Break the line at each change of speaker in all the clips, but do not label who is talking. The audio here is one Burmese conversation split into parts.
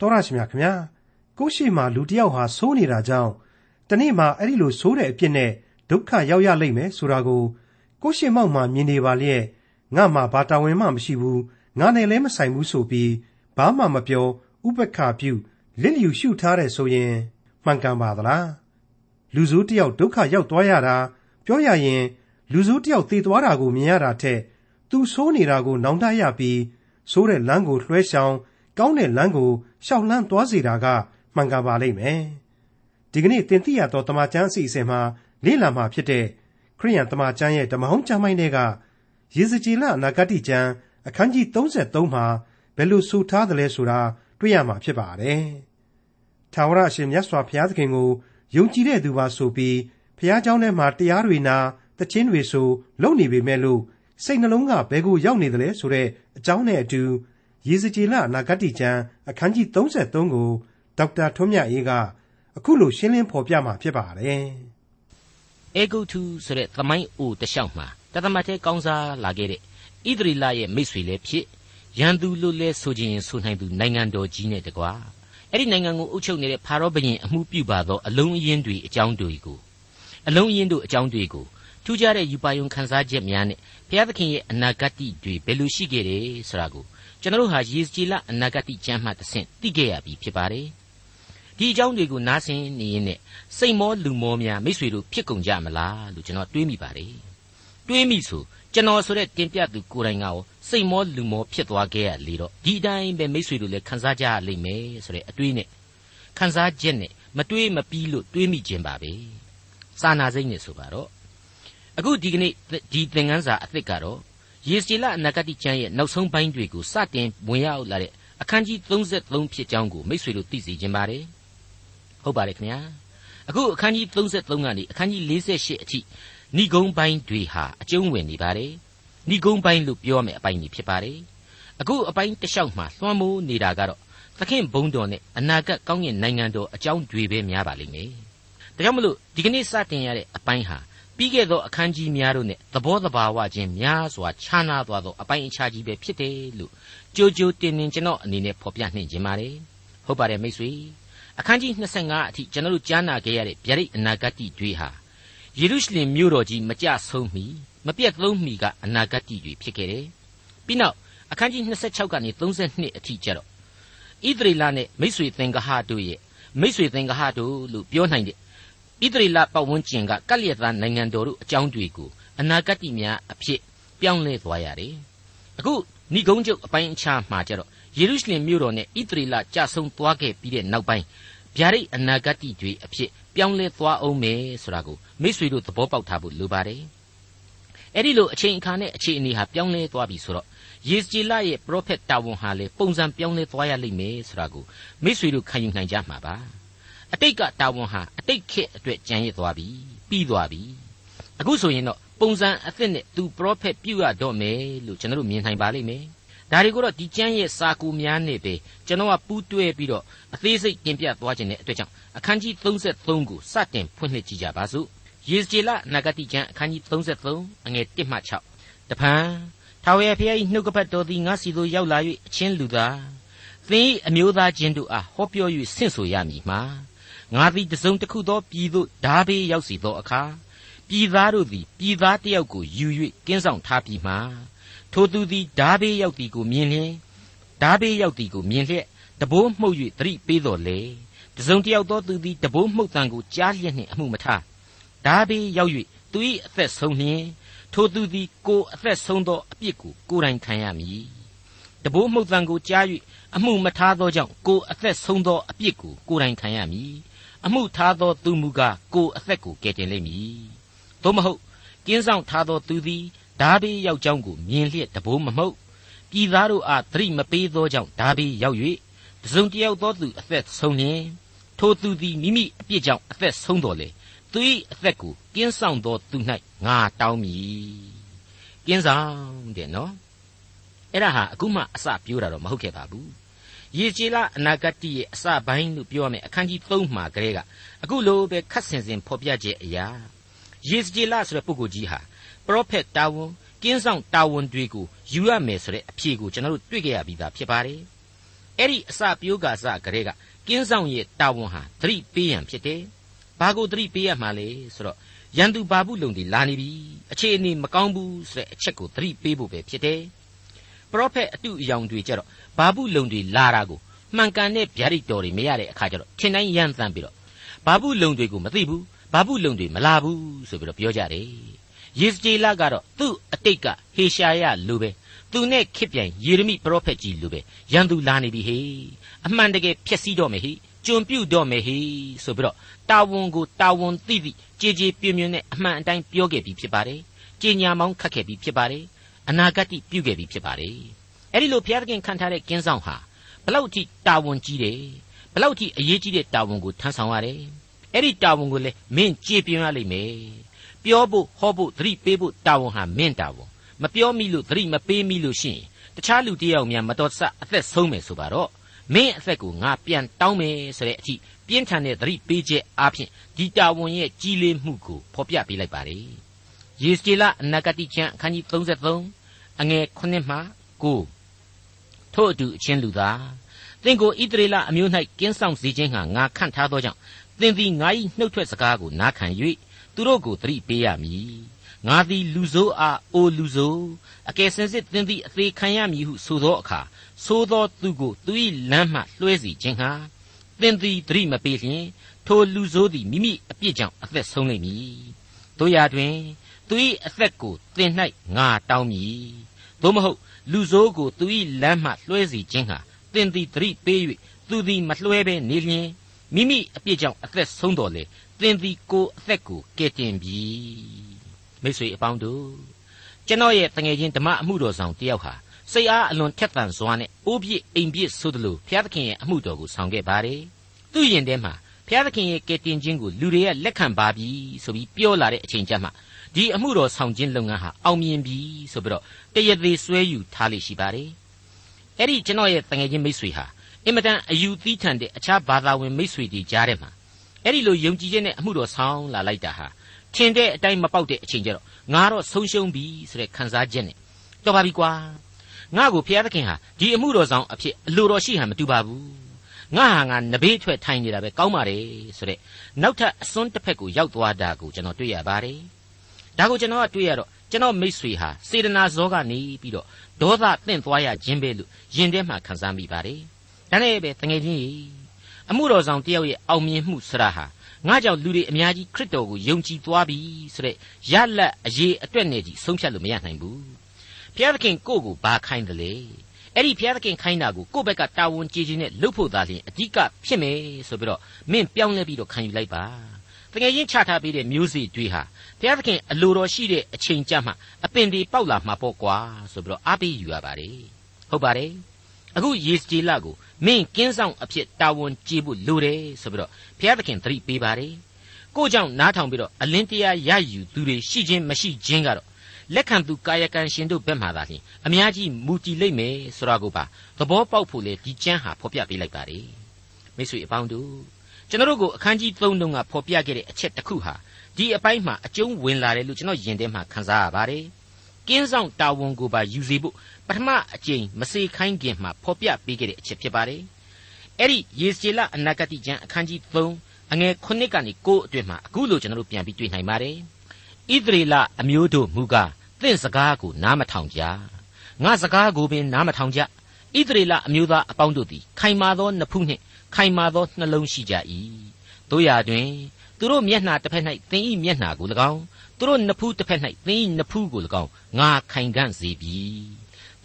တော်ရရှိမြခင်ဗျာကိုရှိမှလူတယောက်ဟာဆိုးနေတာကြောင့်တနေ့မှအဲ့ဒီလိုဆိုးတဲ့အပြစ်နဲ့ဒုက္ခရောက်ရလိမ့်မယ်ဆိုတာကိုကိုရှိမောက်မှမြင်နေပါလျက်ငါမှဘာတာဝန်မှမရှိဘူးငါနဲ့လည်းမဆိုင်ဘူးဆိုပြီးဘာမှမပြောဥပက္ခပြုလစ်လျူရှုထားတဲ့ဆိုရင်မှန်ကန်ပါသလားလူစုတယောက်ဒုက္ခရောက်သွားရတာပြောရရင် လူစုတယောက်သေသွားတာကိုမြင်ရတာထက်သူဆိုးနေတာကို နောင်တရပြီးဆိုးတဲ့လမ်းကိုလွှဲရှောင် ကောင်းတဲ့လမ်းကိုရှောက်လှမ်းသွားစေတာကမှန်ကန်ပါလိမ့်မယ်ဒီကနေ့သင်သိရသောတမန်ကျမ်းအစီအစဉ်မှာလေ့လာမှာဖြစ်တဲ့ခရိယန်တမန်ကျမ်းရဲ့ဓမ္မဟောင်းကျမ်းပိုင်းတွေကယေဇကျေလအနာဂတိကျမ်းအခန်းကြီး33မှာဘယ်လိုဆိုထားသလဲဆိုတာတွေ့ရမှာဖြစ်ပါတယ်။ထာဝရအရှင်မြတ်စွာဘုရားသခင်ကိုယုံကြည်တဲ့သူပါဆိုပြီးဘုရားကျောင်းထဲမှာတရားတွေနာတခြင်းတွေဆိုလုပ်နေပေမဲ့လို့စိတ်နှလုံးကဘယ်ကိုရောက်နေသလဲဆိုတဲ့အကြောင်းနဲ့အတူ ရေစကြည်လအနာဂတ်ကျမ်းအခန်းကြီး33ကိုဒေါက်တာထွန်းမြတ်အေးကအခုလိုရှင်းလင်းဖော်ပြมาဖြစ်ပါတယ်။
အေဂုတ်ထုဆိုတဲ့သမိုင်းအိုတလျှောက်မှာတသမတ်တဲ့ကောင်းစားလာခဲ့တဲ့ဣသရီလရဲ့မိတ်ဆွေလည်းဖြစ်ရန်သူလို့လဲဆိုခြင်းဆိုနိုင်သူနိုင်ငံတော်ကြီးနဲ့တကွာအဲ့ဒီနိုင်ငံကိုအုပ်ချုပ်နေတဲ့ဖာရောဘုရင်အမှုပြုပါသောအလုံးအင်းတွေအကြောင်းတွေကိုအလုံးအင်းတို့အကြောင်းတွေကိုထူးခြားတဲ့ယူပါယုံခန်းစားချက်များနဲ့ဘုရားသခင်ရဲ့အနာဂတ်တွေဘယ်လိုရှိခဲ့တယ်ဆိုတာကို ကျွန်တော်တို့ဟာယေစကြည်လအနာဂတ်ကျမ်းမှတဆင့်သိခဲ့ရပြီဖြစ်ပါတယ်ဒီအကြောင်းတွေကိုနားဆင်နေရင်နဲ့စိတ်မောလူမောများမိษွေတို့ဖြစ်ကုန်ကြမလားလို့ကျွန်တော်တွေးမိပါတယ်တွေးမိဆိုကျွန်တော်ဆိုတဲ့တင်ပြသူကိုယ်တိုင်ကရောစိတ်မောလူမောဖြစ်သွားခဲ့ရလေတော့ဒီအတိုင်းပဲမိษွေတို့လည်းခံစားကြရလိမ့်မယ်ဆိုတဲ့အတွေးနဲ့ခံစားချက်နဲ့မတွေးမပြီးလို့တွေးမိခြင်းပါပဲစာနာစိတ်နဲ့ဆိုပါတော့အခုဒီကနေ့ဒီသင်ခန်းစာအသစ်ကတော့ ယေစီလအနာဂတိကျမ်းရဲ့နောက်ဆုံးပိုင်းတွေကိုစတင်ဝင်ရောက်လာတဲ့အခန်းကြီး33ဖြစ်ကြောင်းကိုမိတ်ဆွေတို့သိစေခြင်းပါတယ်ဟုတ်ပါတယ်ခင်ဗျာအခုအခန်းကြီး33ကနေအခန်းကြီး48အထိဏိဂုံးပိုင်းတွေဟာအကျုံးဝင်နေပါတယ်ဏိဂုံးပိုင်းလို့ပြောမယ်အပိုင်းကြီးဖြစ်ပါတယ်အခုအပိုင်းတစ်လျှောက်မှာလွှမ်းမိုးနေတာကတော့သခင်ဘုံတော်နဲ့အနာဂတ်ကောင်းကင်နိုင်ငံတော်အကြောင်းတွေပဲများပါလိမ့်မယ်ဒါကြောင့်မလို့ဒီကနေ့စတင်ရတဲ့အပိုင်းဟာ ပြီးခဲ့သောအခန်းကြီးများတို့နဲ့သဘောတဘာဝချင်းများစွာခြားနာသွားသောအပိုင်းအခြားကြီးပဲဖြစ်တယ်လို့ကြိုကြိုတင်တင်ကျွန်တော်အနေနဲ့ဖော်ပြနှင်ခြင်းပါတယ်ဟုတ်ပါတယ်မိတ်ဆွေအခန်းကြီး25အထိကျွန်တော်တို့ကြားနာခဲ့ရတဲ့ဗျာဒိတ်အနာဂတ်တွေဟာယေရုရှလင်မြို့တော်ကြီးမကြဆုံးမီမပြတ်သုံးမီကအနာဂတ်တွေဖြစ်ခဲ့တယ်ပြီးနောက်အခန်းကြီး26ကနေ32အထိကျတော့ဣသရေလနဲ့မိတ်ဆွေသင်္ကဟတို့ရဲ့မိတ်ဆွေသင်္ကဟတို့လို့ပြောနိုင်တဲ့ ဣသရေလပတ်ဝန်းကျင်ကကလျက်သားနိုင်ငံတော်တို့အကြောင်းတွေကိုအနာဂတ်များအဖြစ်ပြောင်းလဲသွားရတယ်။အခုဏိဂုံးချုပ်အပိုင်းအခြားမှာကျတော့ယေရုရှလင်မြို့တော်နဲ့ဣသရေလကြဆုံသွားခဲ့ပြီးတဲ့နောက်ပိုင်းဗျာဒိတ်အနာဂတ်တွေအဖြစ်ပြောင်းလဲသွားအောင်မယ်ဆိုတာကိုမိษွေတို့သဘောပေါက်ထားဖို့လိုပါတယ်။အဲ့ဒီလိုအချိန်အခါနဲ့အခြေအနေဟာပြောင်းလဲသွားပြီဆိုတော့ယေစကြည်လရဲ့ပရောဖက်တာဝန်ဟာလေပုံစံပြောင်းလဲသွားရလိမ့်မယ်ဆိုတာကိုမိษွေတို့ခံယူနိုင်ကြမှာပါ။ အတိတ်ကတာဝန်ဟာအတိတ်ခေတ်အတွက်ကြံရစ်သွားပြီပြီးသွားပြီအခုဆိုရင်တော့ပုံစံအသစ်နဲ့သူပရောဖက်ပြုတ်ရတော့မယ်လို့ကျွန်တော်တို့မြင်နိုင်ပါလိမ့်မယ်ဒါတွေကိုတော့ဒီကျမ်းရဲ့စာကူများနဲ့ပဲကျွန်တော်ကပူးတွဲပြီးတော့အသေးစိတ်တင်ပြသွားခြင်းတဲ့အတွက်ကြောင့်အခန်းကြီး33ကိုစတင်ဖွင့်လှစ်ကြည့်ကြပါစို့ယေဇကျေလနဂတိကျမ်းအခန်းကြီး33အငယ်1မှ6တဖန်ထာဝရဘုရား၏နှုတ်ကပတ်တော်သည်ငါစီသို့ရောက်လာ၍အချင်းလူသားသင်၏အမျိုးသားချင်းတို့အားဟောပြော၍ဆင့်ဆိုရမည်မှာ ငါသည်တစုံတစ်ခုသောပြည်သို့ဓာဘေးရောက်စီသောအခါပြည်သားတို့သည်ပြည်သားတယောက်ကိုယူ၍ကင်းဆောင်ထားပြီးမှထိုသူသည်ဓာဘေးရောက်သည်ကိုမြင်လျင်ဓာဘေးရောက်သည်ကိုမြင်လျက်တဘိုးမှုတ်၍သတိပေးတော်လေတစုံတယောက်သောသူသည်တဘိုးမှုတ်တံကိုကြားလျက်နှင့်အမှုမထားဓာဘေးရောက်၍သူ၏အသက်ဆုံးလျင်ထိုသူသည်ကိုအသက်ဆုံးသောအပြစ်ကိုကိုယ်တိုင်ခံရမည်တဘိုးမှုတ်တံကိုကြား၍အမှုမထားသောကြောင့်ကိုအသက်ဆုံးသောအပြစ်ကိုကိုယ်တိုင်ခံရမည် အမှုထားသောသူမူကားကိုယ်အသက်ကိုကယ်တင်လိမ့်မည်သို့မဟုတ်ကင်းဆောင်ထားသောသူသည်ဓာဘေးရောက်ကြောင်းကိုမြင်လျက်တဘိုးမမှုတ်ပြည်သားတို့အားသတိမပေးသောကြောင့်ဓာဘေးရောက်၍တစုံတယောက်သောသူအသက်ဆုံးလျင်ထိုသူသည်မိမိအပြစ်ကြောင့်အသက်ဆုံးတော်လေသူ၏အသက်ကိုကင်းဆောင်သောသူ၌ငါတောင်းမည်ကင်းဆောင်တဲ့နော်အဲ့ဒါဟာအခုမှအစပြောတာတော့မဟုတ်ခဲ့ပါဘူး ရေကြည်လအနာဂတ်ရဲ့အစပိုင်းလို့ပြောရမယ်အခန်းကြီး3မှာကလေးကအခုလိုပဲခတ်ဆင်ဆင်ဖော်ပြချက်အရာရေကြည်လဆိုတဲ့ပုဂ္ဂိုလ်ကြီးဟာပရောဖက်တာဝန်ကင်းဆောင်တာဝန်တွေကိုယူရမယ်ဆိုတဲ့အဖြေကိုကျွန်တော်တို့တွေ့ကြရပြီးသားဖြစ်ပါတယ်အဲ့ဒီအစပြိုးကစကလေးကကင်းဆောင်ရဲ့တာဝန်ဟာသတိပေးရန်ဖြစ်တယ်ဘာကိုသတိပေးရမှာလဲဆိုတော့ရန်သူဘာဘူးလုံတွေလာနေပြီအခြေအနေမကောင်းဘူးဆိုတဲ့အချက်ကိုသတိပေးဖို့ပဲဖြစ်တယ် ပရောဖက်အတုအယောင်တွေကြတော့ဘာဘူးလုံတွေလာတာကိုမှန်ကန်တဲ့ဗျာဒိတ်တော်တွေမရတဲ့အခါကျတော့ထင်တိုင်းရမ်းသမ်းပြီးတော့ဘာဘူးလုံတွေကိုမသိဘူးဘာဘူးလုံတွေမလာဘူးဆိုပြီးတော့ပြောကြတယ်ယေစကျေလကတော့သူ့အတိတ်ကဟေရှာယလိုပဲသူနဲ့ခစ်ပြိုင်ယေရမိပရောဖက်ကြီးလိုပဲရန်သူလာနေပြီဟေအမှန်တကယ်ဖျက်ဆီးတော့မယ်ဟေကျွန်ပြုတ်တော့မယ်ဟေဆိုပြီးတော့တာဝန်ကိုတာဝန်သိသိကြည်ကြည်ပြင်းပြင်းနဲ့အမှန်အတိုင်းပြောခဲ့ပြီးဖြစ်ပါတယ်။ကြင်ညာမောင်းခတ်ခဲ့ပြီးဖြစ်ပါတယ်။ အနာဂတ်တိပြုခဲ့ပြီးဖြစ်ပါတယ်။အဲ့ဒီလိုဘုရားသခင်ခံထားတဲ့ကင်းဆောင်ဟာဘလောက်ထိတာဝန်ကြီးတယ်ဘလောက်ထိအရေးကြီးတဲ့တာဝန်ကိုထမ်းဆောင်ရတယ်။အဲ့ဒီတာဝန်ကိုလည်းမင်းကြည်ပြင်းရလိမ့်မယ်။ပြောဖို့ဟောဖို့သတိပေးဖို့တာဝန်ဟာမင်းတာဝန်မပြောမိလို့သတိမပေးမိလို့ရှိရင်တခြားလူတယောက်များမတော်တဆအသက်ဆုံးမယ်ဆိုပါတော့မင်းအသက်ကိုငါပြန်တောင်းမယ်ဆိုတဲ့အထိပြင်းထန်တဲ့သတိပေးချက်အားဖြင့်ဒီတာဝန်ရဲ့ကြီးလေးမှုကိုဖော်ပြပေးလိုက်ပါတယ်။ယေစကျေလအနာဂတိကျမ်းအခန်းကြီး33 အငယ်9မှ9ထို့အတူအချင်းလူသားသင်ကိုဣသရေလအမျိုး၌ကင်းဆောင်စေခြင်းဟာငါခန့်ထားသောကြောင့်သင်သည်ငါ၏နှုတ်ထွက်စကားကိုနားခံ၍သူတို့ကိုသတိပေးရမည်။ငါသည်လူဆိုးအားအိုလူဆိုးအကယ်စင်စစ်သင်သည်အသေးခံရမည်ဟုဆိုသောအခါဆိုသောသူကိုသူ၏လမ်းမှလွှဲစီခြင်းဟာသင်သည်သတိမပေးလျင်ထိုလူဆိုးသည်မိမိအပြစ်ကြောင့်အသက်ဆုံးလိမ့်မည်တို့ရာတွင်သူ၏အသက်ကိုသင်၌ငါတောင်းမည် သို့မဟုတ်လူဆိုးကိုသူ၏လမ်းမှလွှဲစီခြင်းဟာသင်သည်သတိပေး၍သူသည်မလွှဲဘဲနေလျင်မိမိအပြစ်ကြောင့်အသက်ဆုံးတော်လေသင်သည်ကိုအသက်ကိုကယ်တင်ပြီမိတ်ဆွေအပေါင်းတို့ကျွန်တော်ရဲ့တငယ်ချင်းဓမ္မအမှုတော်ဆောင်တယောက်ဟာစိတ်အားအလွန်ထက်သန်စွာနဲ့အိုးပြစ်အိမ်ပြစ်ဆိုသလိုဘုရားသခင်ရဲ့အမှုတော်ကိုဆောင်ခဲ့ပါတယ်။သူ့ရင်ထဲမှာဘုရားသခင်ရဲ့ကယ်တင်ခြင်းကိုလူတွေကလက်ခံပါပြီဆိုပြီးပြောလာတဲ့အချိန်ကျမှ ဒီအမှုတော်ဆောင်ခြင်းလုပ်ငန်းဟာအောင်မြင်ပြီဆိုပြီးတော့တရသေးဆွဲယူထားလိမ့်ရှိပါတယ်။အဲ့ဒီကျွန်တော်ရဲ့တငယ်ချင်းမိတ်ဆွေဟာအင်မတန်အယူသီးထန်တဲ့အခြားဘာသာဝင်မိတ်ဆွေတွေကြားထဲမှာအဲ့ဒီလိုယုံကြည်ခြင်းနဲ့အမှုတော်ဆောင်လာလိုက်တာဟာထင်တဲ့အတိုင်းမပေါက်တဲ့အချိန်ကျတော့ငါတော့ဆုံးရှုံးပြီဆိုတဲ့ခံစားချက်နဲ့တော်ပါပြီကွာငါ့ကိုဘုရားသခင်ဟာဒီအမှုတော်ဆောင်အဖြစ်အလိုတော်ရှိဟန်မတူပါဘူးငါဟာငါနဘေးထွက်ထိုင်နေတာပဲကောင်းပါတယ်ဆိုတဲ့နောက်ထပ်အစွန်းတစ်ဖက်ကိုရောက်သွားတာကိုကျွန်တော်တွေ့ရပါတယ် ဒါကိုကျွန်တော်ကတွေ့ရတော့ကျွန်တော်မိတ်ဆွေဟာစေတနာဇောကနေပြီးတော့ဒေါသတင့်သွားရခြင်းပဲလို့ယင်ထဲမှာခံစားမိပါတယ်ဒါနဲ့ပဲတငယ်ချင်းကြီးအမှုတော်ဆောင်တယောက်ရဲ့အောင်မြင်မှုဆရာဟာငါကြောင့်လူတွေအများကြီးခရစ်တော်ကိုယုံကြည်သွားပြီဆိုတဲ့ရလက်အရေးအတွက်နဲ့ကြီးဆုံးဖြတ်လို့မရနိုင်ဘူးဘုရားသခင်ကိုယ့်ကိုဘာခိုင်းတယ်လဲအဲ့ဒီဘုရားသခင်ခိုင်းတာကိုကိုယ့်ဘက်ကတာဝန်ကြီးကြီးနဲ့လုပ်ဖို့သာလျှင်အဓိကဖြစ်မယ်ဆိုပြီးတော့မင်းပြောင်းလဲပြီးတော့ခံယူလိုက်ပါတကယ်ချင်းချထားပေးတဲ့မျိုးစေ့တွေဟာ ဘုရားသခင်အလိုတော်ရှိတဲ့အချိန်ကြမှာအပင်တွေပေါက်လာမှာပေါ့ကွာဆိုပြီးတော့အားပေးယူရပါတယ်ဟုတ်ပါတယ်အခုယေစကျေလကိုမင်းကင်းဆောင်အဖြစ်တာဝန်ကြီးဖို့လိုတယ်ဆိုပြီးတော့ဘုရားသခင်သတိပေးပါတယ်ကိုကြောင့်နားထောင်ပြီးတော့အလင်းတရားရယူသူတွေရှိခြင်းမရှိခြင်းကတော့လက်ခံသူကာယကံရှင်တို့ဘက်မှသာလျှင်အများကြီးမူတည်လိမ့်မယ်ဆိုတာကိုပါသဘောပေါက်ဖို့လေဒီကျမ်းဟာဖော်ပြပေးလိုက်ပါတယ်မိတ်ဆွေအပေါင်းတို့ကျွန်တော်တို့ကိုအခန်းကြီး3တုန်းကဖော်ပြခဲ့တဲ့အချက်တစ်ခုဟာ ဒီအပိုင်းမှာအကျုံးဝင်လာတယ်လို့ကျွန်တော်ယင်ထဲမှာခန်းစားရပါတယ်ကင်းဆောင်တာဝန်ကိုပါယူစေဖို့ပထမအကြိမ်မစေခိုင်းခင်မှာဖော်ပြပေးခဲ့တဲ့အချက်ဖြစ်ပါတယ်အဲ့ဒီယေစီလအနာဂတိကျမ်းအခန်းကြီး3အငယ်9ကနေ9အတွင်မှာအခုလိုကျွန်တော်တို့ပြန်ပြီးတွေ့နိုင်ပါတယ်ဣသရေလအမျိုးတို့မူကားသင့်စကားကိုနားမထောင်ကြငါစကားကိုပင်နားမထောင်ကြဣသရေလအမျိုးသားအပေါင်းတို့သည်ခိုင်မာသောနှဖူးနှင့်ခိုင်မာသောနှလုံးရှိကြ၏တို့ရာတွင် သူတို့မျက်နှာတစ်ဖက်၌သင်၏မျက်နှာကို၎င်းသူတို့နှဖူးတစ်ဖက်၌သင်၏နှဖူးကို၎င်းငါခိုင်ခန့်စေပြီ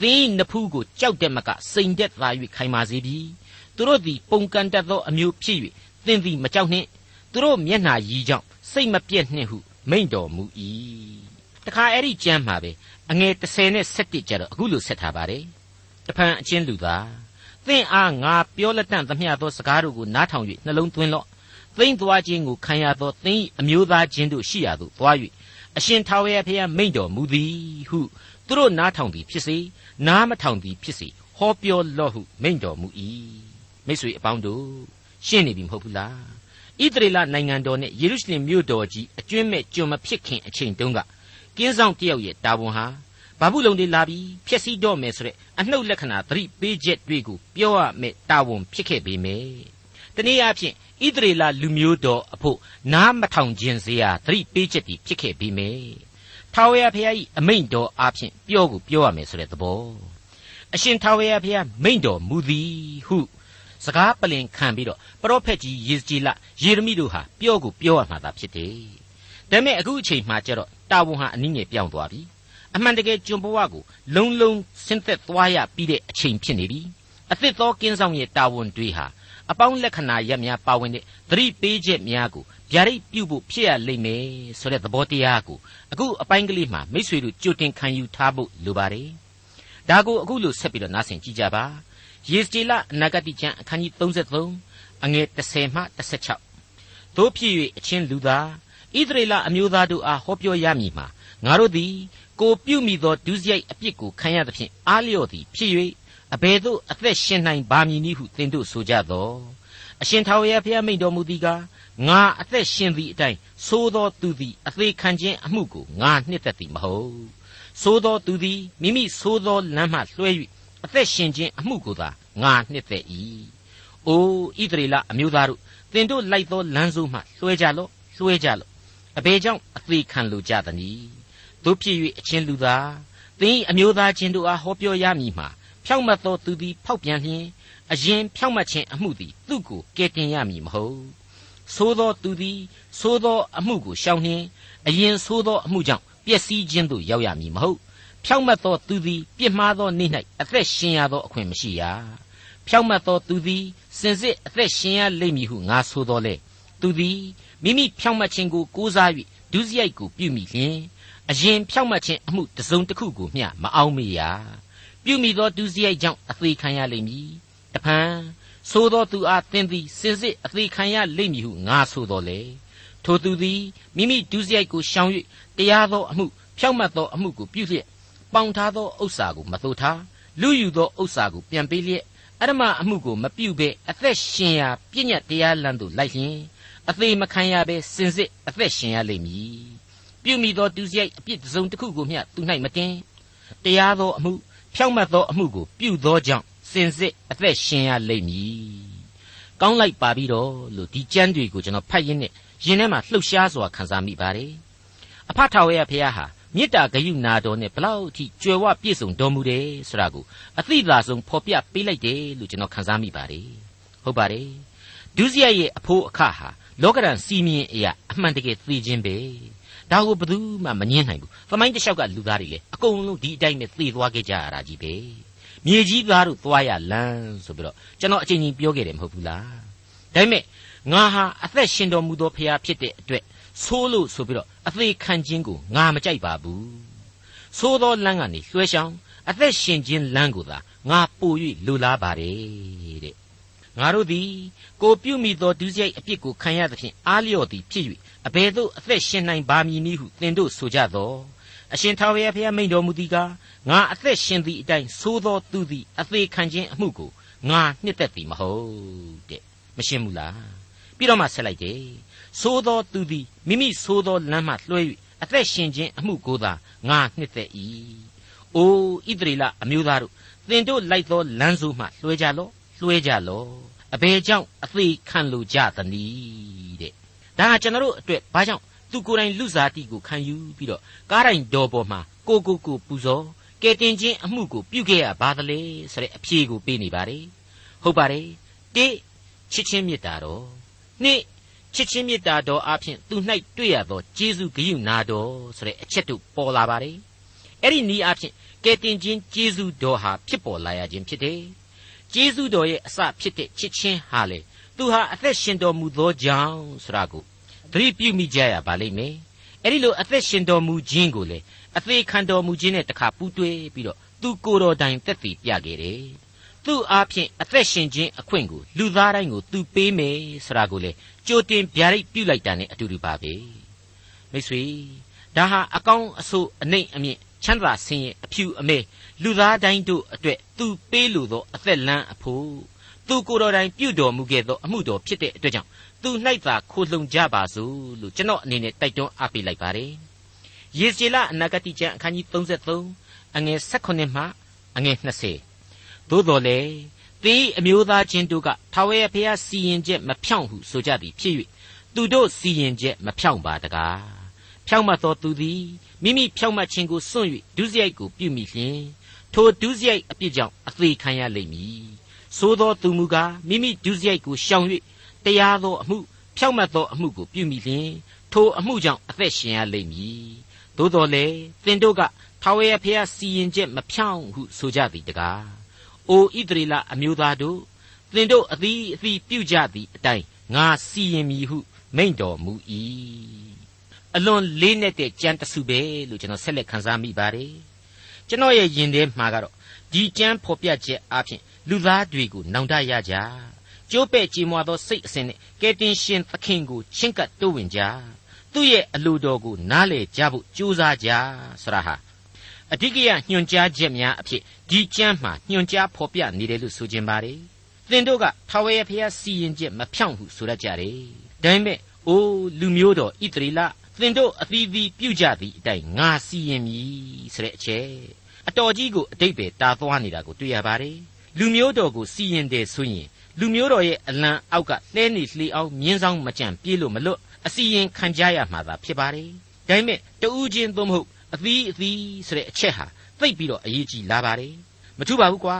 သင်၏နှဖူးကိုကြောက်တဲ့မကစိန်တဲ့သာ၍ခိုင်မာစေပြီသူတို့သည်ပုန်ကန်တတ်သောအမျိုးဖြစ်၍သင်သည်မကြောက်နှင့်သူတို့မျက်နှာရည်ကြောင့်စိတ်မပြည့်နှင့်ဟုမိန့်တော်မူ၏တခါအဲ့ဒီကျမ်းမှာပဲအငယ်30နဲ့17ကျတော့အခုလိုဆက်ထားပါတယ်တဖန်အချင်းလူသားသင်အားငါပြောလက်တန့်သမျှသောစကားတို့ကိုနားထောင်၍နှလုံးသွင်းလော့ သိမ့်သွားခြင်းကိုခံရသောသင်၏အမျိုးသားချင်းတို့ရှိရာသို့သွား၍အရှင်ထာဝရဘုရားမိန့်တော်မူသည်ဟုသူတို့နားထောင်သည်ဖြစ်စေနားမထောင်သည်ဖြစ်စေဟောပြောလော့ဟုမိန့်တော်မူ၏မိတ်ဆွေအပေါင်းတို့ရှင်းနေပြီမဟုတ်ဘူးလားဣသရေလနိုင်ငံတော်နဲ့ယေရုရှလင်မြို့တော်ကြီးအကျွင့်မဲ့ကျွန်မဖြစ်ခင်အချိန်တုန်းကကင်းဆောင်တယောက်ရဲ့တာဝန်ဟာဘာဘူးလုံတွေလာပြီးဖျက်ဆီးတော့မယ်ဆိုတဲ့အနှုတ်လက္ခဏာသတိပေးချက်တွေကိုပြောရမယ်တာဝန်ဖြစ်ခဲ့ပေမယ့်တနည်းအားဖြင့် ဣသရေလလူမျိုးတော်အဖို့နားမထောင်ခြင်းစရာသတိပေးချက်တွေဖြစ်ခဲ့ပေမယ့်ထာဝရဘုရား၏အမိန့်တော်အားဖြင့်ပြောကိုပြောရမယ်ဆိုတဲ့သဘောအရှင်ထာဝရဘုရားမိန့်တော်မူသည်ဟုစကားပလင်ခံပြီးတော့ပရောဖက်ကြီးယေဇကျေလယေရမိတို့ဟာပြောကိုပြောရမှာသာဖြစ်တယ်ဒါပေမဲ့အခုအချိန်မှကျတော့တာဝန်ဟာအနည်းငယ်ပြောင်းသွားပြီအမှန်တကယ်ကျွန်ဘဝကိုလုံလုံဆင်းသက်သွားရပြီးတဲ့အချိန်ဖြစ်နေပြီအသစ်သောကင်းဆောင်ရဲ့တာဝန်တွေဟာ အပေါင်းလက္ခဏာရပ်များပါဝင်တဲ့သတိပေးချက်များကိုဗျာဒိတ်ပြုဖို့ဖြစ်ရလိမ့်မယ်ဆိုတဲ့သဘောတရားကိုအခုအပိုင်းကလေးမှာမိษွေတို့ကြိုတင်ခံယူထားဖို့လိုပါတယ်ဒါကိုအခုလို့ဆက်ပြီးတော့နားဆင်ကြည့်ကြပါယေစတီလအနာဂတိကျမ်းအခန်းကြီး33အငယ်30မှ16တို့ဖြစ်၍အချင်းလူသားဣသရေလအမျိုးသားတို့အားဟောပြောရမည်မှာငါတို့သည်ကိုပြုမိသောဒုစရိုက်အပြစ်ကိုခံရသဖြင့်အားလျော့သည်ဖြစ်၍ အဘယ်သို့အသက်ရှင်နိုင်ပါမည်နည်းဟုသင်တို့ဆိုကြသောအရှင်ထာဝရဘုရားမိန့်တော်မူသည်ကားငါအသက်ရှင်သည့်အတိုင်းသိုးသောသူသည်အသေးခံခြင်းအမှုကိုငါနှစ်သက်သည်မဟုတ်သိုးသောသူသည်မိမိသိုးသောလမ်းမှလွှဲ၍အသက်ရှင်ခြင်းအမှုကိုသာငါနှစ်သက်၏အိုဣသရေလအမျိုးသားတို့သင်တို့လိုက်သောလမ်းစိုးမှလွှဲကြလော့လွှဲကြလော့အဘယ်ကြောင့်အသေးခံလိုကြသနည်းတို့ဖြစ်၍အချင်းလူသားသင်အမျိုးသားချင်းတို့အားဟောပြောရမည်မှာ ဖြောင့်မတ်သောသူသည်ဖောက်ပြန်လျင်အရင်ဖြောင့်မတ်ခြင်းအမှုသည်သူ့ကိုကယ်တင်ရမည်မဟုတ်သို့သောသူသည်သို့သောအမှုကိုရှောင်နှင်အရင်သို့သောအမှုကြောင့်ပျက်စီးခြင်းသို့ရောက်ရမည်မဟုတ်ဖြောင့်မတ်သောသူသည်ပြစ်မှားသောနေ့၌အသက်ရှင်ရသောအခွင့်မရှိရဖြောင့်မတ်သောသူသည်စင်စစ်အသက်ရှင်ရလိမ့်မည်ဟုငါဆိုတော်လေသူသည်မိမိဖြောင့်မတ်ခြင်းကိုကိုးစား၍ဒုစရိုက်ကိုပြုမိလျင်အရင်ဖြောင့်မတ်ခြင်းအမှုတစ်စုံတစ်ခုကိုမျှမအောင်မေရ ပြုမိသောဒုစရိုက်ကြောင့်အသေးခံရလိမ့်မည်တဖန်သို့သောသူအားသင်သည်စင်စစ်အသေးခံရလိမ့်မည်ဟုငါဆိုတော်လေထိုသူသည်မိမိဒုစရိုက်ကိုရှောင်၍တရားသောအမှုဖြောင့်မတ်သောအမှုကိုပြုလျက်ပေါင်ထားသောဥစ္စာကိုမသို့ထားလူယူသောဥစ္စာကိုပြန်ပေးလျက်အရမအမှုကိုမပြုဘဲအသက်ရှင်ရာပြည့်ညတ်တရားလမ်းသို့လိုက်လျင်အသေးမခံရဘဲစင်စစ်အသက်ရှင်ရလိမ့်မည်ပြုမိသောဒုစရိုက်အပြစ်တစ်စုံတစ်ခုကိုမျှသူ၌မတင်တရားသောအမှု ဖြောင့်မတ်သောအမှုကိုပြုသောကြောင့်စင်စစ်အသက်ရှင်ရလိမ့်မည်ကောင်းလိုက်ပါပြီတော့လို့ဒီကျမ်းတွေကိုကျွန်တော်ဖတ်ရင်းနဲ့ရင်ထဲမှာလှုပ်ရှားစွာခံစားမိပါတယ်အဖထာဝရဘုရားဟာမေတ္တာဂရုနာတော်နဲ့ဘလောက်အထိကြွယ်ဝပြည့်စုံတော်မူတယ်ဆိုတာကိုအသိသာဆုံးဖော်ပြပေးလိုက်တယ်လို့ကျွန်တော်ခန်းစားမိပါတယ်ဟုတ်ပါတယ်ဒုစရိုက်ရဲ့အဖိုးအခဟာလောကရန်စီမင်းအရာအမှန်တကယ်သိခြင်းပဲ ဒါကိုဘယ်သူမှမငြင်းနိုင်ဘူးသမိုင်းတစ်လျှောက်ကလူသားတွေလေအကုန်လုံးဒီအတိုင်းပဲသိသွားခဲ့ကြရတာကြီးပဲမြေကြီးသားတို့သွားရလမ်းဆိုပြီးတော့ကျွန်တော်အချိန်ချင်းပြောခဲ့တယ်မဟုတ်ဘူးလားဒါပေမဲ့ငါဟာအသက်ရှင်တော်မူသောဖခင်ဖြစ်တဲ့အတွက်ဆိုးလို့ဆိုပြီးတော့အသေးခံခြင်းကိုငါမကြိုက်ပါဘူးဆိုးသောလမ်းကနေလွှဲရှောင်အသက်ရှင်ခြင်းလမ်းကိုသာငါပို၍လူလားပါတယ်တဲ့ငါတို့သည်ကိုပြုမိသောဒုစရိုက်အပြစ်ကိုခံရသဖြင့်အားလျော့သည်ဖြစ်၍ အဘယ်သို့အသက်ရှင်နိုင်ပါမည်နည်းဟုသင်တို့ဆိုကြသောအရှင်ထာဝရဘုရားမိန့်တော်မူသည်ကားငါအသက်ရှင်သည့်အတိုင်းသိုးသောသူသည်အသေးခံခြင်းအမှုကိုငါနှစ်သက်သည်မဟုတ်တဲ့မရှင်းဘူးလားပြီးတော့မှဆက်လိုက်တယ်သိုးသောသူသည်မိမိသိုးသောလမ်းမှလွှဲ၍အသက်ရှင်ခြင်းအမှုကိုသာငါနှစ်သက်၏။အိုဣသရေလအမျိုးသားတို့သင်တို့လိုက်သောလမ်းစိုးမှလွှဲကြလော့လွှဲကြလော့အဘယ်ကြောင့်အသေးခံလိုကြသနည်းတဲ့။ ဒါကကျွန်တော်တို့အတွက်ဘာကြောင့်သူကိုယ်တိုင်လူစားတိကိုခံယူပြီးတော့ကားတိုင်တော်ပေါ်မှာကိုကိုကိုပူဇော်ကဲတင်ခြင်းအမှုကိုပြုခဲ့ရပါသလဲဆိုတဲ့အဖြေကိုပေးနေပါတယ်။ဟုတ်ပါတယ်။တိချစ်ချင်းမေတ္တာတော်နှစ်ချစ်ချင်းမေတ္တာတော်အဖျင်သူ၌တွေ့ရသောကျေးဇူးဂရုနာတော်ဆိုတဲ့အချက်တို့ပေါ်လာပါတယ်။အဲ့ဒီနီးအဖျင်ကဲတင်ခြင်းကျေးဇူးတော်ဟာဖြစ်ပေါ်လာရခြင်းဖြစ်တယ်။ကျေးဇူးတော်ရဲ့အစဖြစ်တဲ့ချစ်ချင်းဟာလေ သူဟာအသက်ရှင်တော်မူသောကြောင့်ဆိုတာကိုသတိပြုမိကြရပါလိမ့်မယ်။အဲ့ဒီလိုအသက်ရှင်တော်မူခြင်းကိုလေအသေးခံတော်မူခြင်းနဲ့တခါပူးတွဲပြီးတော့သူကိုယ်တော်တိုင်သက်သေပြခဲ့တယ်။သူ့အားဖြင့်အသက်ရှင်ခြင်းအခွင့်ကိုလူသားတိုင်းကိုသူပေးမယ်ဆိုတာကိုလေကြိုတင်ဗျာဒိတ်ပြုလိုက်တာနဲ့အတူတူပါပဲမိတ်ဆွေဒါဟာအကောင်းအဆိုးအနှိမ့်အမြင့်ချမ်းသာဆင်းရဲအဖြူအမဲလူသားတိုင်းတို့အတွက်သူပေးလိုသောအသက်လန်းအဖို့ သူကိုယ်တော်တိုင်ပြုတော်မူခဲ့သောအမှုတော်ဖြစ်တဲ့အတွက်ကြောင့်သူ၌သာခိုလှုံကြပါစို့လို့ကျွန်တော်အနေနဲ့တိုက်တွန်းအားပေးလိုက်ပါတယ်ယေဇေလအနာဂတိကျမ်းအခန်းကြီး33အငယ်16မှအငယ်20သို့တော်လေသင်အမျိုးသားချင်းတို့ကထာဝရဘုရားစီရင်ချက်မဖြောင့်ဟုဆိုကြသည်ဖြစ်၍သူတို့စီရင်ချက်မဖြောင့်ပါတကားဖြောင့်မတ်သောသူသည်မိမိဖြောင့်မတ်ခြင်းကိုစွန့်၍ဒုစရိုက်ကိုပြုမိလျင်ထိုဒုစရိုက်အပြစ်ကြောင့်အသေးခံရလိမ့်မည် သို့သောသူမူကားမိမိဒုစရိုက်ကိုရှောင်၍တရားသောအမှုဖြောင့်မတ်သောအမှုကိုပြုမိလျင်ထိုအမှုကြောင့်အသက်ရှင်ရလိမ့်မည်သို့တော်လေသင်တို့ကထာဝရဘုရားစီရင်ချက်မဖြောင့်ဟုဆိုကြသည်တကားအိုဣသရေလအမျိုးသားတို့သင်တို့အသီးအသီးပြုကြသည့်အတိုင်းငါစီရင်မည်ဟုမိန့်တော်မူ၏အလွန်လေးနက်တဲ့ကြံတစုပဲလို့ကျွန်တော်ဆက်လက်ခန်းစားမိပါတယ်ကျွန်တော်ရဲ့ယင်ထဲမှာကတော့ဒီကြံဖော်ပြချက်အပြင် လူသားတွေကိုနောင်တရကြကျိုးပဲ့ကြည်မွာသောစိတ်အစဉ်နဲ့ကဲတင်ရှင်သခင်ကိုချင့်ကပ်တိုးဝင်ကြသူ့ရဲ့အလိုတော်ကိုနားလေကြဖို့ကြိုးစားကြဆရာဟာအဓိကရညွှန်ကြားချက်များအဖြစ်ဒီကျမ်းမှာညွှန်ကြားဖော်ပြနေတယ်လို့ဆိုခြင်းပါတယ်သင်တို့ကထာဝရဘုရားစီရင်ချက်မဖြောင့်ဟုဆိုရကြတယ်ဒါပေမဲ့အိုးလူမျိုးတော်ဣသရေလသင်တို့အသီးသီးပြုကြသည့်အတိုင်းငါစီရင်မည်ဆိုတဲ့အချက်အတော်ကြီးကိုအတိတ်ပဲတာသွားနေတာကိုတွေ့ရပါတယ် လူမျိုးတော်ကိုစီရင်တယ်ဆိုရင်လူမျိုးတော်ရဲ့အလံအောက်ကလှဲနေလှေအောင်မြင်းဆောင်မကြံပြေးလို့မလွတ်အစီရင်ခံကြရမှာသာဖြစ်ပါတယ်ဒါပေမဲ့တဦးချင်းသို့မဟုတ်အသီးအသီးဆိုတဲ့အချက်ဟာသိပ်ပြီးတော့အရေးကြီးလာပါတယ်မထူပါဘူးကွာ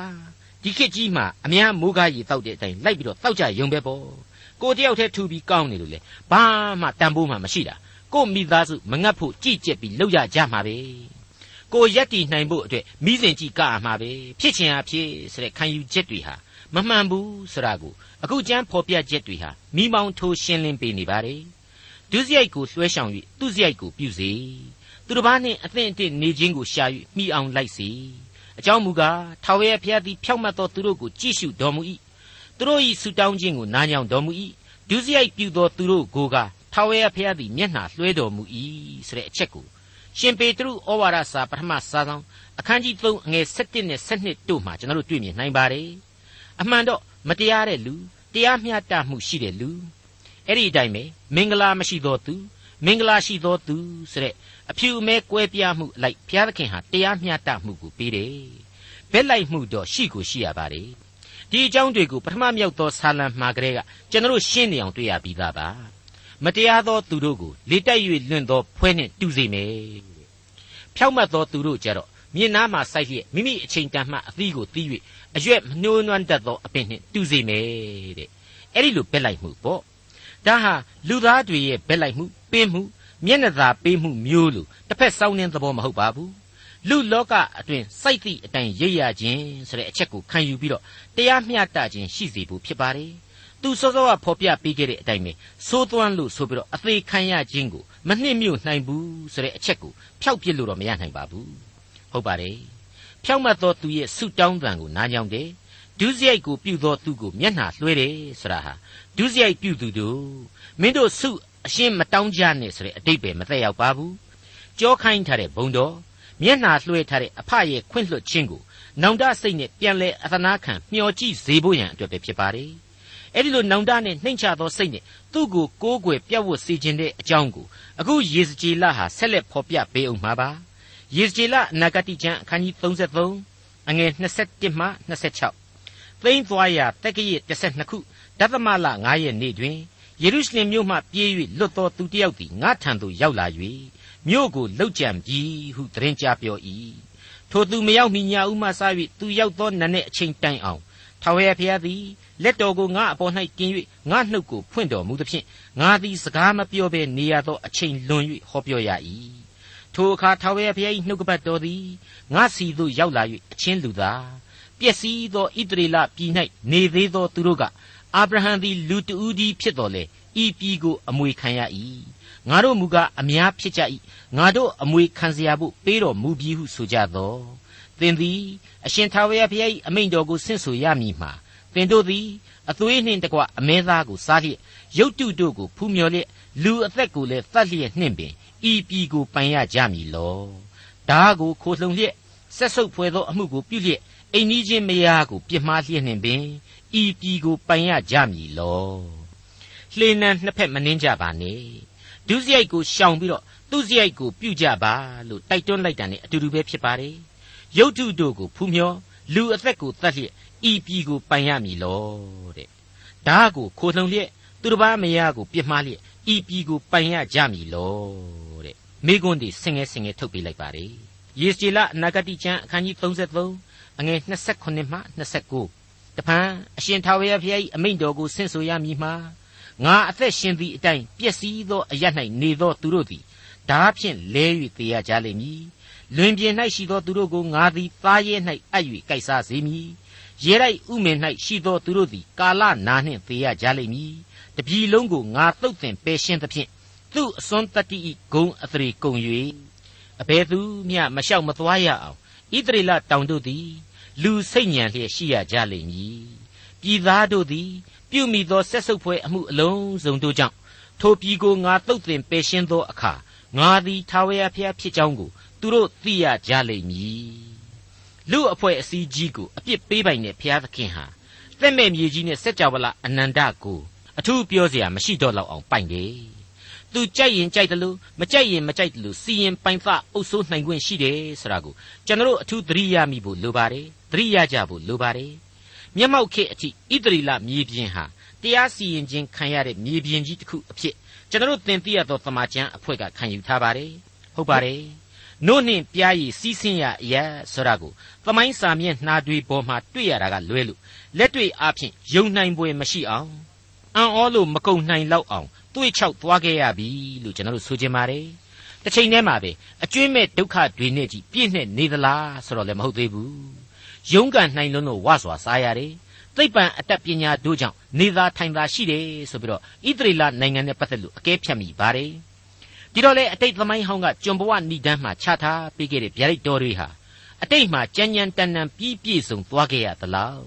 ဒီခေတ်ကြီးမှာအများမိုးကားရီတောက်တဲ့အတိုင်းလိုက်ပြီးတော့တောက်ကြရုံပဲပေါ့ကိုတယောက်တည်းထူပြီးကောင်းနေလို့လေဘာမှတန်ဖိုးမှမရှိတာကိုမိသားစုမငတ်ဖို့ကြည်ကြက်ပြီးလောက်ရကြမှာပဲ ကိုရက်တီနိုင်ဖို့အတွက်မိစဉ်ကြည့်ကရမှာပဲဖြစ်ချင်အားဖြစ်ဆိုတဲ့ခံယူချက်တွေဟာမမှန်ဘူးဆိုတာကိုအခုကျမ်းဖော်ပြချက်တွေဟာမိမောင်းထိုးရှင်းလင်းပေးနေပါတယ်ဒုစရိုက်ကိုလွှဲရှောင်၍သူစရိုက်ကိုပြုစေသူတစ်ပါးနှင့်အသင့်အတင့်နေခြင်းကိုရှာ၍မိအောင်လိုက်စေအကြောင်းမူကားထာဝရဘုရားသည်ဖြောက်မတ်သောသူတို့ကိုကြည့်ရှုတော်မူ၏သူတို့၏ဆုတောင်းခြင်းကိုနားညောင်းတော်မူ၏ဒုစရိုက်ပြုသောသူတို့ကိုကထာဝရဘုရားသည်မျက်နှာလွှဲတော်မူ၏ဆိုတဲ့အချက်ကို ရှင်ပေတရုဩဝါဒစာပထမစာဆောင်အခန်းကြီး3အငယ်7နဲ့7တို့မှာကျွန်တော်တို့တွေ့မြင်နိုင်ပါတယ်အမှန်တော့မတရားတဲ့လူတရားမျှတမှုရှိတဲ့လူအဲ့ဒီအတိုင်းပဲမင်္ဂလာမရှိသောသူမင်္ဂလာရှိသောသူဆိုတဲ့အဖြူအမဲကွဲပြားမှုအလိုက်ဘုရားသခင်ဟာတရားမျှတမှုကိုပေးတယ်ဘက်လိုက်မှုတော့ရှိကိုရှိရပါတယ်ဒီအကြောင်းတွေကိုပထမမြောက်သောဆာလံမှာကလေးကကျွန်တော်ရှင်းနေအောင်တွေ့ရပြီးသားပါ မတရားသောသူတို့ကိုလေတိုက်၍လွင့်သောဖွဲနှင့်တူစေမယ်ဖြောက်မတ်သောသူတို့ကြတော့မြင်နာမှာစိုက်လျက်မိမိအချိန်တန်မှအသီးကိုသီး၍အရွက်မနှိုးနွမ်းတတ်သောအပင်နှင့်တူစေမယ်တဲ့အဲ့ဒီလိုဘက်လိုက်မှုပေါ့ဒါဟာလူသားတွေရဲ့ဘက်လိုက်မှုပင်းမှုမျက်နှာသာပေးမှုမျိုးလို့တစ်ဖက်စောင်းနှင်းသဘောမဟုတ်ပါဘူးလူလောကအတွင်စိုက်သည့်အတိုင်းရိပ်ရခြင်းဆိုတဲ့အချက်ကိုခံယူပြီးတော့တရားမျှတခြင်းရှိစေဖို့ဖြစ်ပါတယ် သူစောစောကဖော်ပြပေးခဲ့တဲ့အတိုင်းပဲစိုးသွမ်းလို့ဆိုပြီးတော့အသေးခံရခြင်းကိုမနှိမ့်မြို့နိုင်ဘူးဆိုတဲ့အချက်ကိုဖျောက်ပစ်လို့တော့မရနိုင်ပါဘူးဟုတ်ပါတယ်ဖြောက်မတ်သောသူရဲ့ဆုတောင်းတန်ကိုနားညောင်းတယ်ဒုစရိုက်ကိုပြုသောသူကိုမျက်နှာလွှဲတယ်ဆိုတာဟာဒုစရိုက်ပြုသူတို့မင်းတို့ဆုအရှင်းမတောင်းကြနဲ့ဆိုတဲ့အတိတ်ပဲမသက်ရောက်ပါဘူးကြောခိုင်းထားတဲ့ဘုံတော်မျက်နှာလွှဲထားတဲ့အဖရဲ့ခွင့်လွှတ်ခြင်းကိုနောင်တစိတ်နဲ့ပြန်လဲအသနာခံမျှော်ကြည့်စေဖို့ရန်အတွက်ပဲဖြစ်ပါတယ် အဲ့ဒီလိုနောင်တနဲ့နှိမ့်ချသောစိတ်နဲ့သူ့ကိုကိုးကွယ်ပြတ်ဝတ်စေခြင်းတဲ့အကြောင်းကိုအခုယေဇကျေလဟာဆက်လက်ဖော်ပြပေးအောင်မှာပါယေဇကျေလအနာဂတိကျမ်းအခန်းကြီး33အငယ်21မှ26သိမ့်သွားရာတက္ကရာ12ခုဒသမလ9ရက်နေ့တွင်ယေရုရှလင်မြို့မှပြေး၍လွတ်သောသူတစ်ယောက်သည်ငါထံသို့ရောက်လာ၍မြို့ကိုလှုပ်ကြံပြီးဟုသတင်းကြားပြော၏ထိုသူမရောက်မီညာဥမှစ၍သူရောက်သောနနဲ့အချိန်တိုင်အောင် ထာဝရဘုရားသည်လက်တော်ကိုငါအပေါ်၌กิน၍ငါနှုတ်ကိုဖွင့်တော်မူသဖြင့်ငါသည်စကားမပြောဘဲနေရသောအချိန်လွန်၍ဟောပြောရ၏ထိုအခါထာဝရဘုရား၏နှုတ်ကပတ်တော်သည်ငါစီသို့ရောက်လာ၍အချင်းလူသားပျက်စီးသောဣသရေလပြည်၌နေသေးသောသူတို့ကအာဗြဟံသည်လူတဦးသည်ဖြစ်တော်လေဤပြည်ကိုအမွေခံရ၏ငါတို့မူကားအများဖြစ်ကြ၏ငါတို့အမွေခံเสียဖို့ပေးတော်မူပြီးဟုဆိုကြသော သင်သည်အရှင်ထာဝရဘုရား၏အမိန့်တော်ကိုဆင့်ဆိုရမည်မှာသင်တို့သည်အသွေးနှင့်တကွအမဲသားကိုစားလျက်ရုတ်တုတို့ကိုဖူးမြော်လျက်လူအသက်ကိုလည်းသတ်လျက်နှင့်ပင်ဤပြည်ကိုပိုင်ရကြမည်လောဓာကိုခိုလှုံလျက်ဆက်ဆုပ်ဖွယ်သောအမှုကိုပြုလျက်အိမ်နီးချင်းမယားကိုပြစ်မှားလျက်နှင့်ပင်ဤပြည်ကိုပိုင်ရကြမည်လောလှေနံနှစ်ဖက်မနှင်းကြပါနဲ့ဒုစရိုက်ကိုရှောင်ပြီးတော့သူစရိုက်ကိုပြုကြပါလို့တိုက်တွန်းလိုက်တာ ਨੇ အတူတူပဲဖြစ်ပါတယ် ရုပ်ထုတို့ကိုဖူးမြော်လူအသက်ကိုတတ်လျက်ဤပြည်ကိုပိုင်ရမည်လောတဲ့ဓာကိုခိုလှုံလျက်သူတစ်ပါးမယားကိုပြစ်မှားလျက်ဤပြည်ကိုပိုင်ရကြမည်လောတဲ့မိကွန်းဒီဆင်ငယ်ဆင်ငယ်ထုတ်ပေးလိုက်ပါလေယေစီလအနာဂတိကျမ်းအခန်းကြီး33အငယ်28မှ29တပန်အရှင်ထာဝရဘုရား၏အမိန့်တော်ကိုဆင့်ဆိုရမည်မှာငါအသက်ရှင်သည့်အတိုင်းပျက်စီးသောအရ၌နေသောသူတို့သည်ဓာဖြင့်လဲ၍သေရကြလိမ့်မည် လွင်ပြင်၌ရှိသောသူတို့ကိုငါသည်သားရဲ၌အပ်၍ကိုက်စားစေမည်ရေရိုက်ဥမင်၌ရှိသောသူတို့သည်ကာလနာနှင့်သေရကြလိမ့်မည်တပြည်လုံးကိုငါတုတ်တင်ပယ်ရှင်းသဖြင့်သူ့အစွန်းတတ္တိဤဂုံအသရေကုန်၍အဘယ်သူမျှမလျှောက်မသွားရအောင်ဣသရေလတောင်တို့သည်လူစိတ်ညံလျက်ရှိရကြလိမ့်မည်ပြည်သားတို့သည်ပြုမိသောဆက်ဆုပ်ဖွဲ့အမှုအလုံးစုံတို့ကြောင့်ထိုပြည်ကိုငါတုတ်တင်ပယ်ရှင်းသောအခါငါသည်ထာဝရဘုရားဖြစ်ကြောင်းကို သူတို့သိရကြလိမ့်မည်လူအဖွဲ့အစည်းကြီးကိုအပြစ်ပေးပိုင်တဲ့ဘုရားသခင်ဟာသက်မဲ့မြေကြီးနဲ့စัจ java လအနန္တကိုအထူးပြောเสียမရှိတော့လောက်အောင်ပိုင်တယ်သူကြိုက်ရင်ကြိုက်တယ်လို့မကြိုက်ရင်မကြိုက်တယ်လို့စီရင်ပိုင်ဖအုပ်ဆိုးနိုင်ခွင့်ရှိတယ်ဆိုတာကိုကျွန်တော်တို့အထူးသတိရမိဖို့လိုပါတယ်သတိရကြဖို့လိုပါတယ်မျက်မှောက်ခေတ်အထိဣသရီလမြေပြင်ဟာတရားစီရင်ခြင်းခံရတဲ့မြေပြင်ကြီးတစ်ခုအဖြစ်ကျွန်တော်တို့သင်သိရသောသမာကျမ်းအဖွဲ့ကခံယူထားပါတယ်ဟုတ်ပါတယ် နို့နှင့်ပြားရည်စီးဆင်းရအရာဆိုတာကိုသမိုင်းစာမျက်နှာတွေပေါ်မှာတွေ့ရတာကလွဲလို့လက်တွေ့အားဖြင့်ယုံနိုင်ပွဲမရှိအောင်အံ့ဩလို့မကုံနိုင်လောက်အောင်တွေးချောက်သွားခဲ့ရပြီလို့ကျွန်တော်တို့ဆိုချင်ပါတယ်တစ်ချိန်တည်းမှာပဲအကျွင့်မဲ့ဒုက္ခတွေနဲ့ကြီးပြည့်နှက်နေသလားဆိုတော့လည်းမဟုတ်သေးဘူးယုံကန်နိုင်လုံးလို့ဝါစွာစားရတယ်သိပ္ပံအတတ်ပညာတို့ကြောင့်နေသာထိုင်သာရှိတယ်ဆိုပြီးတော့ဣသရေလနိုင်ငံနဲ့ပတ်သက်လို့အကဲဖြတ်မိပါတယ် ဒီတော့လေအတိတ်သမိုင်းဟောင်းကကျွန်ဘဝဏိဒန်းမှာချထားပေးခဲ့တဲ့ဗျာဒိတ်တော်တွေဟာအတိတ်မှာကြမ်းကြမ်းတန်တန်ပြီးပြည့်စုံသွားခဲ့ရသလား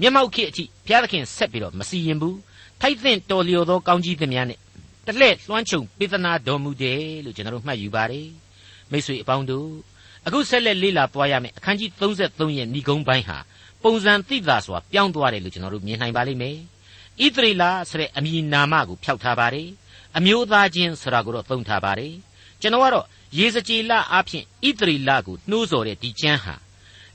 မျက်မှောက်ခေတ်အထိဘုရားသခင်ဆက်ပြီးတော့မစီရင်ဘူးထိုက်သင့်တော်လျော်သောကောင်းကြီးသမျှနဲ့တလှဲ့လွှမ်းခြုံပေးသနာတော်မူတယ်လို့ကျွန်တော်တို့မှတ်ယူပါတယ်မိတ်ဆွေအပေါင်းတို့အခုဆက်လက်လေ့လာသွားရမယ်အခန်းကြီး33ရဲ့ဏိဂုံးပိုင်းဟာပုံစံသိတာစွာပြောင်းသွားတယ်လို့ကျွန်တော်တို့မြင်နိုင်ပါလိမ့်မယ်ဣသရေလဆိုတဲ့အမည်နာမကိုဖျောက်ထားပါတယ် အမျိုးသားချင်းဆိုတာကိုတော့သုံးထားပါတယ်ကျွန်တော်ကတော့ရေစကြည်လအဖြစ်ဣသရေလကိုနှိုးဆော်တဲ့ဒီကျမ်းဟာ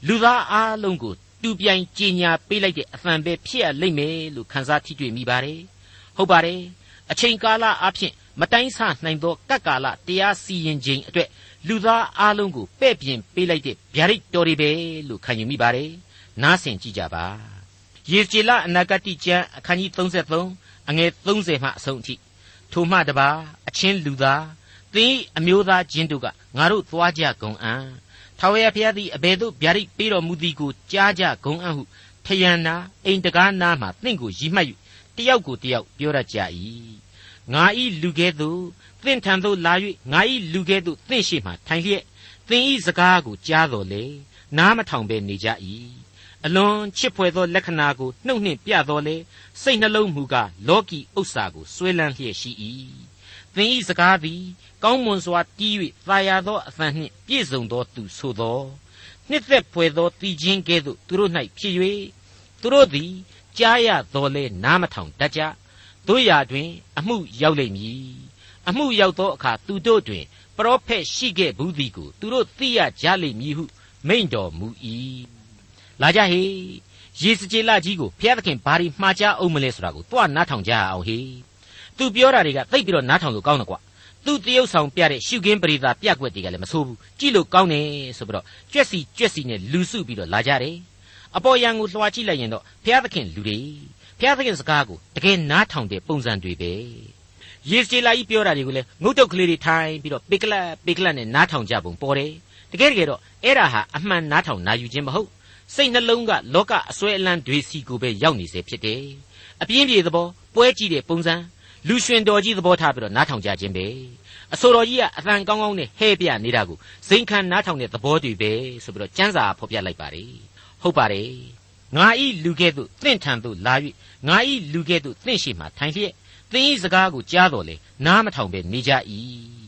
လူသားအားလုံးကိုတူပြိုင်ကြင်ညာပေးလိုက်တဲ့အဖန်ပဲဖြစ်ရလိမ့်မယ်လို့ခန်းစားထိတွေ့မိပါတယ်ဟုတ်ပါတယ်အချိန်ကာလအဖြစ်မတိုင်းဆနိုင်သောကပ်ကာလတရားစီရင်ခြင်းအတွက်လူသားအားလုံးကိုပဲ့ပြင်ပေးလိုက်တဲ့ဗျာဒိတ်တော်တွေပဲလို့ခံယူမိပါတယ်နားဆင်ကြည့်ကြပါယေကျေလအနာဂတိကျမ်းအခန်းကြီး33အငယ်30မှအဆုံးအထိ ထိုမှတပါအချင်းလူသားသင်အမျိုးသားချင်းတို့ကငါတို့သွားကြကုန်အံ့ထာဝရဘုရားသည်အဘယ်သို့ဗျာဒိတ်ပေးတော်မူသည်ကိုကြားကြကုန်အံ့ဟုထယံနာအိမ်တကားနာမှသင်ကိုရီမှတ်၍တယောက်ကိုတယောက်ပြောရကြ၏ငါဤလူကဲ့သို့သင်ထံသို့လာ၍ငါဤလူကဲ့သို့သင်ရှိမှထိုင်လျက်သင်ဤစကားကိုကြားတော်လေနားမထောင်ဘဲနေကြ၏ အလွန်ချစ်ဖွယ်သောလက္ခဏာကိုနှုတ်နှင့်ပြတော်လေစိတ်နှလုံးမူကားလောကီဥစ္စာကိုစွဲလန်းလျက်ရှိ၏သင်ဤစကားသည်ကောင်းမွန်စွာတီး၍သာယာသောအသံနှင့်ပြည့်စုံသောသူဆိုသောနှစ်သက်ဖွယ်သောတည်ခြင်းကဲ့သို့သူတို့၌ဖြစ်၍သူတို့သည်ကြားရတော်လဲနားမထောင်တတ်ကြတို့ရာတွင် အမှုရောက်လိမ့်မည်အမှုရောက်သောအခါသူတို့တွင်ပရောဖက်ရှိခဲ့ဘူးသည်ကိုသူတို့သိရကြလိမ့်မည်ဟုမိန့်တော်မူ၏ လာကြဟေယေစကြည်လကြီးကိုဘုရားသခင်ဘာဒီမှားကြအောင်မလဲဆိုတာကိုတွားနားထောင်ကြအောင်ဟေသူပြောတာတွေကသိပ်ပြီးတော့နားထောင်လို့ကောင်းတယ်ကွာသူတရုပ်ဆောင်ပြတဲ့ရှုခင်းပရိသပြက်ွက်တွေကလည်းမဆိုးဘူးကြည့်လို့ကောင်းတယ်ဆိုပြီးတော့ကြွက်စီကြွက်စီနဲ့လူစုပြီးတော့လာကြတယ်အပေါ်ယံကိုလွှာကြည့်လိုက်ရင်တော့ဘုရားသခင်လူတွေဘုရားသခင်စကားကိုတကယ်နားထောင်တဲ့ပုံစံတွေပဲယေစကျေလာကြီးပြောတာတွေကိုလည်းငုတ်တုတ်ကလေးတွေထိုင်ပြီးတော့ပေကလတ်ပေကလတ်နဲ့နားထောင်ကြပုံပေါ်တယ်တကယ်တကယ်တော့အဲ့ဒါဟာအမှန်နားထောင်နာယူခြင်းမဟုတ် စိတ်နှလုံးကလောကအစွဲအလန်းတွေစီကိုပဲရောက်နေစေဖြစ်တယ်အပြင်းပြေသဘောပွဲကြည့်တဲ့ပုံစံလူရှင်တော်ကြီးသဘောထားပြီးတော့နားထောင်ကြခြင်းပဲအဆိုတော်ကြီးကအသံကောင်းကောင်းနဲ့ဟဲ့ပြနေတာကိုဇိမ်ခံနားထောင်တဲ့သဘောတွေပဲဆိုပြီးတော့ကျမ်းစာဖော်ပြလိုက်ပါတယ်ဟုတ်ပါတယ်ငါဤလူကဲ့သို့သင့်ထံသို့လာ၍ငါဤလူကဲ့သို့သင့်ရှိမှထိုင်လျက်သင်ဤစကားကိုကြားတော်လေနားမထောင်ပဲနေကြ၏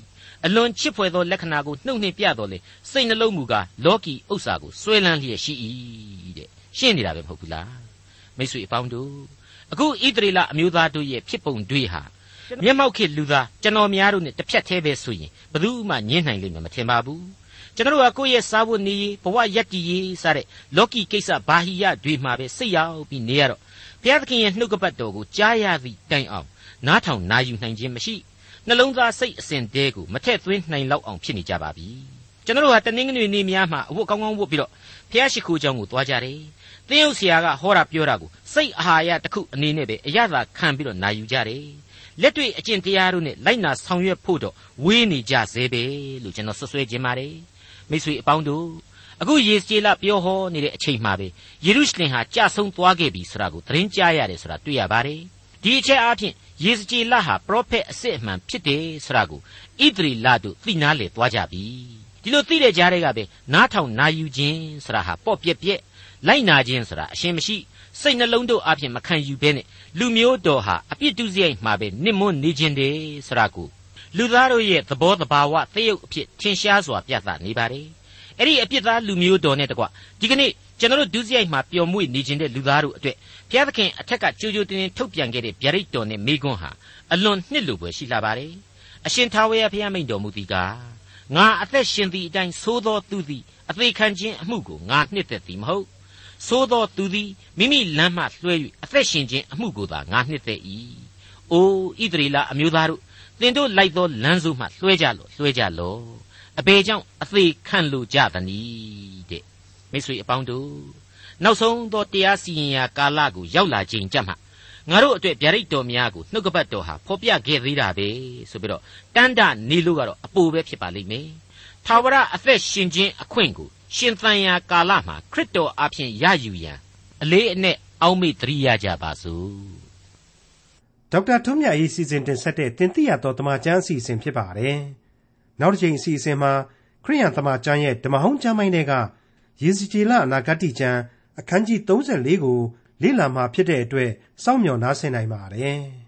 အလွန်ချစ်ဖွယ်သောလက္ခဏာကိုနှုတ်နှင့်ပြတော်လေစိတ်နှလုံးမူကားလောကီဥစ္စာကိုစွဲလန်းလျက်ရှိ၏တဲ့ရှင်းနေတာပဲမဟုတ်ဘူးလားမိတ်ဆွေအပေါင်းတို့အခုဣသရေလအမျိုးသားတို့ရဲ့ဖြစ်ပုံတွေဟာမျက်မှောက်ခေလူသားကျွန်တော်များတို့နဲ့တစ်ဖြတ်သေးပဲဆိုရင်ဘယ်သူမှညှင်းနိုင်လိမ့်မယ်မထင်ပါဘူးကျွန်တော်တို့ကကိုယ့်ရဲ့စားဖို့နေရေးဘဝရက်တည်ရေးစတဲ့လောကီကိစ္စဘာဟိယတွေမှာပဲစိတ်ရောက်ပြီးနေရတော့ဘုရားသခင်ရဲ့နှုတ်ကပတ်တော်ကိုကြားရသည့်တိုင်အောင်နားထောင်နာယူနိုင်ခြင်းမရှိ နှလုံးသားစိတ်အစဉ်တဲကိုမထက်သွင်းနိုင်လောက်အောင်ဖြစ်နေကြပါပြီကျွန်တော်တို့ဟာတနင်္ဂနွေနေ့များမှာအဝတ်ကောင်းကောင်းဝတ်ပြီးတော့ဘုရားရှိခိုးကျောင်းကိုသွားကြတယ်သင်းဥဆရာကဟောတာပြောတာကိုစိတ်အာဟာရတစ်ခုအနေနဲ့ပဲအရသာခံပြီးတော့နာယူကြတယ်လက်တွေ့အကျင့်တရားတို့နဲ့လိုက်နာဆောင်ရွက်ဖို့တော့ဝေးနေကြသေးပဲလို့ကျွန်တော်ဆွဆွဲခြင်းပါတယ်မိတ်ဆွေအပေါင်းတို့အခုယေစကျေလပြောဟောနေတဲ့အချိန်မှာပဲယေရုရှလင်ဟာကြဆုံသွားခဲ့ပြီဆိုတာကိုသတင်းကြားရတယ်ဆိုတာတွေ့ရပါတယ် ဒီအချက်အားဖြင့်ယေစကျေလဟာပရောဖက်အစစ်အမှန်ဖြစ်တယ်ဆိုတာကိုဣသရေလတို့သိနာလေသွားကြပြီဒီလိုသိတဲ့ကြားတွေကပဲနားထောင်နာယူခြင်းဆိုတာဟာပေါ့ပြက်ပြက်လိုက်နာခြင်းဆိုတာအရှင်မရှိစိတ်နှလုံးတို့အပြင်မခံယူဘဲနဲ့လူမျိုးတော်ဟာအပြစ်ဒုစရိုက်မှာပဲနစ်မွန်းနေခြင်းတယ်ဆိုတာကိုလူသားတို့ရဲ့သဘောတဘာဝသရုပ်အဖြစ်ထင်ရှားစွာပြသနေပါတယ်အဲ့ဒီအပြစ်သားလူမျိုးတော်နဲ့တကွဒီကနေ့ကျွန်တော်တို့ဒုစရိုက်မှာပျော်မွေ့နေခြင်းတဲ့လူသားတို့အတွက် ဘုရားသခင်အထက်ကကြိုးကြိုးတင်းတင်းထုတ်ပြန်ခဲ့တဲ့ဗျာဒိတ်တော်နဲ့မိကွန်းဟာအလွန်နှစ်လူပွဲရှိလာပါတယ်အရှင်ထာဝရဘုရားမိန့်တော်မူသည်ကားငါအသက်ရှင်သည့်အတိုင်းသိုးသောသူသည်အသေးခံခြင်းအမှုကိုငါနှစ်သက်သည်မဟုတ်သို့သောသူသည်မိမိလမ်းမှလွှဲ၍အသက်ရှင်ခြင်းအမှုကိုသာငါနှစ်သက်၏။အိုဣသရေလအမျိုးသားတို့သင်တို့လိုက်သောလမ်းစိုးမှလွှဲကြလော့လွှဲကြလော့။အဘယ်ကြောင့်အသေးခံလိုကြသနည်းတဲ့။မိတ်ဆွေအပေါင်းတို့ နောက်ဆုံးသောတရားစီရင်ရာကာလကိုရောက်လာခြင်းကြမှာငါတို့အတွက်ဗျာဒိတ်တော်များကိုနှုတ်ကပတ်တော်ဟာဖော်ပြခဲ့သေးတာပဲဆိုပြီးတော့တန်တနေလို့ကတော့အပိုပဲဖြစ်ပါလိမ့်မယ်။ထာဝရအသက်ရှင်ခြင်းအခွင့်ကိုရှင်သန်ရာကာလမှာခရစ်တော်အဖင်ရယူရန်အလေးအနက်အောက်မေ့တရိယာကြပါစို့
ဒေါက်တာထွန်းမြတ်ရေးစီစဉ်တင်ဆက်တဲ့တင်ပြရတော်တမချန်းအစီအစဉ်ဖြစ်ပါတယ်နောက်တစ်ချိန်အစီအစဉ်မှာခရိယန်တမချန်းရဲ့ဓမ္မဟောင်းကျမ်းပိုင်းတွေကယေစီကျေလအနာဂတ်ကျမ်း အခန်းကြီး34ကိုလေ့လာမှာဖြစ်တဲ့အတွက်စောင့်မျှော်နားဆင်နိုင်ပါတယ်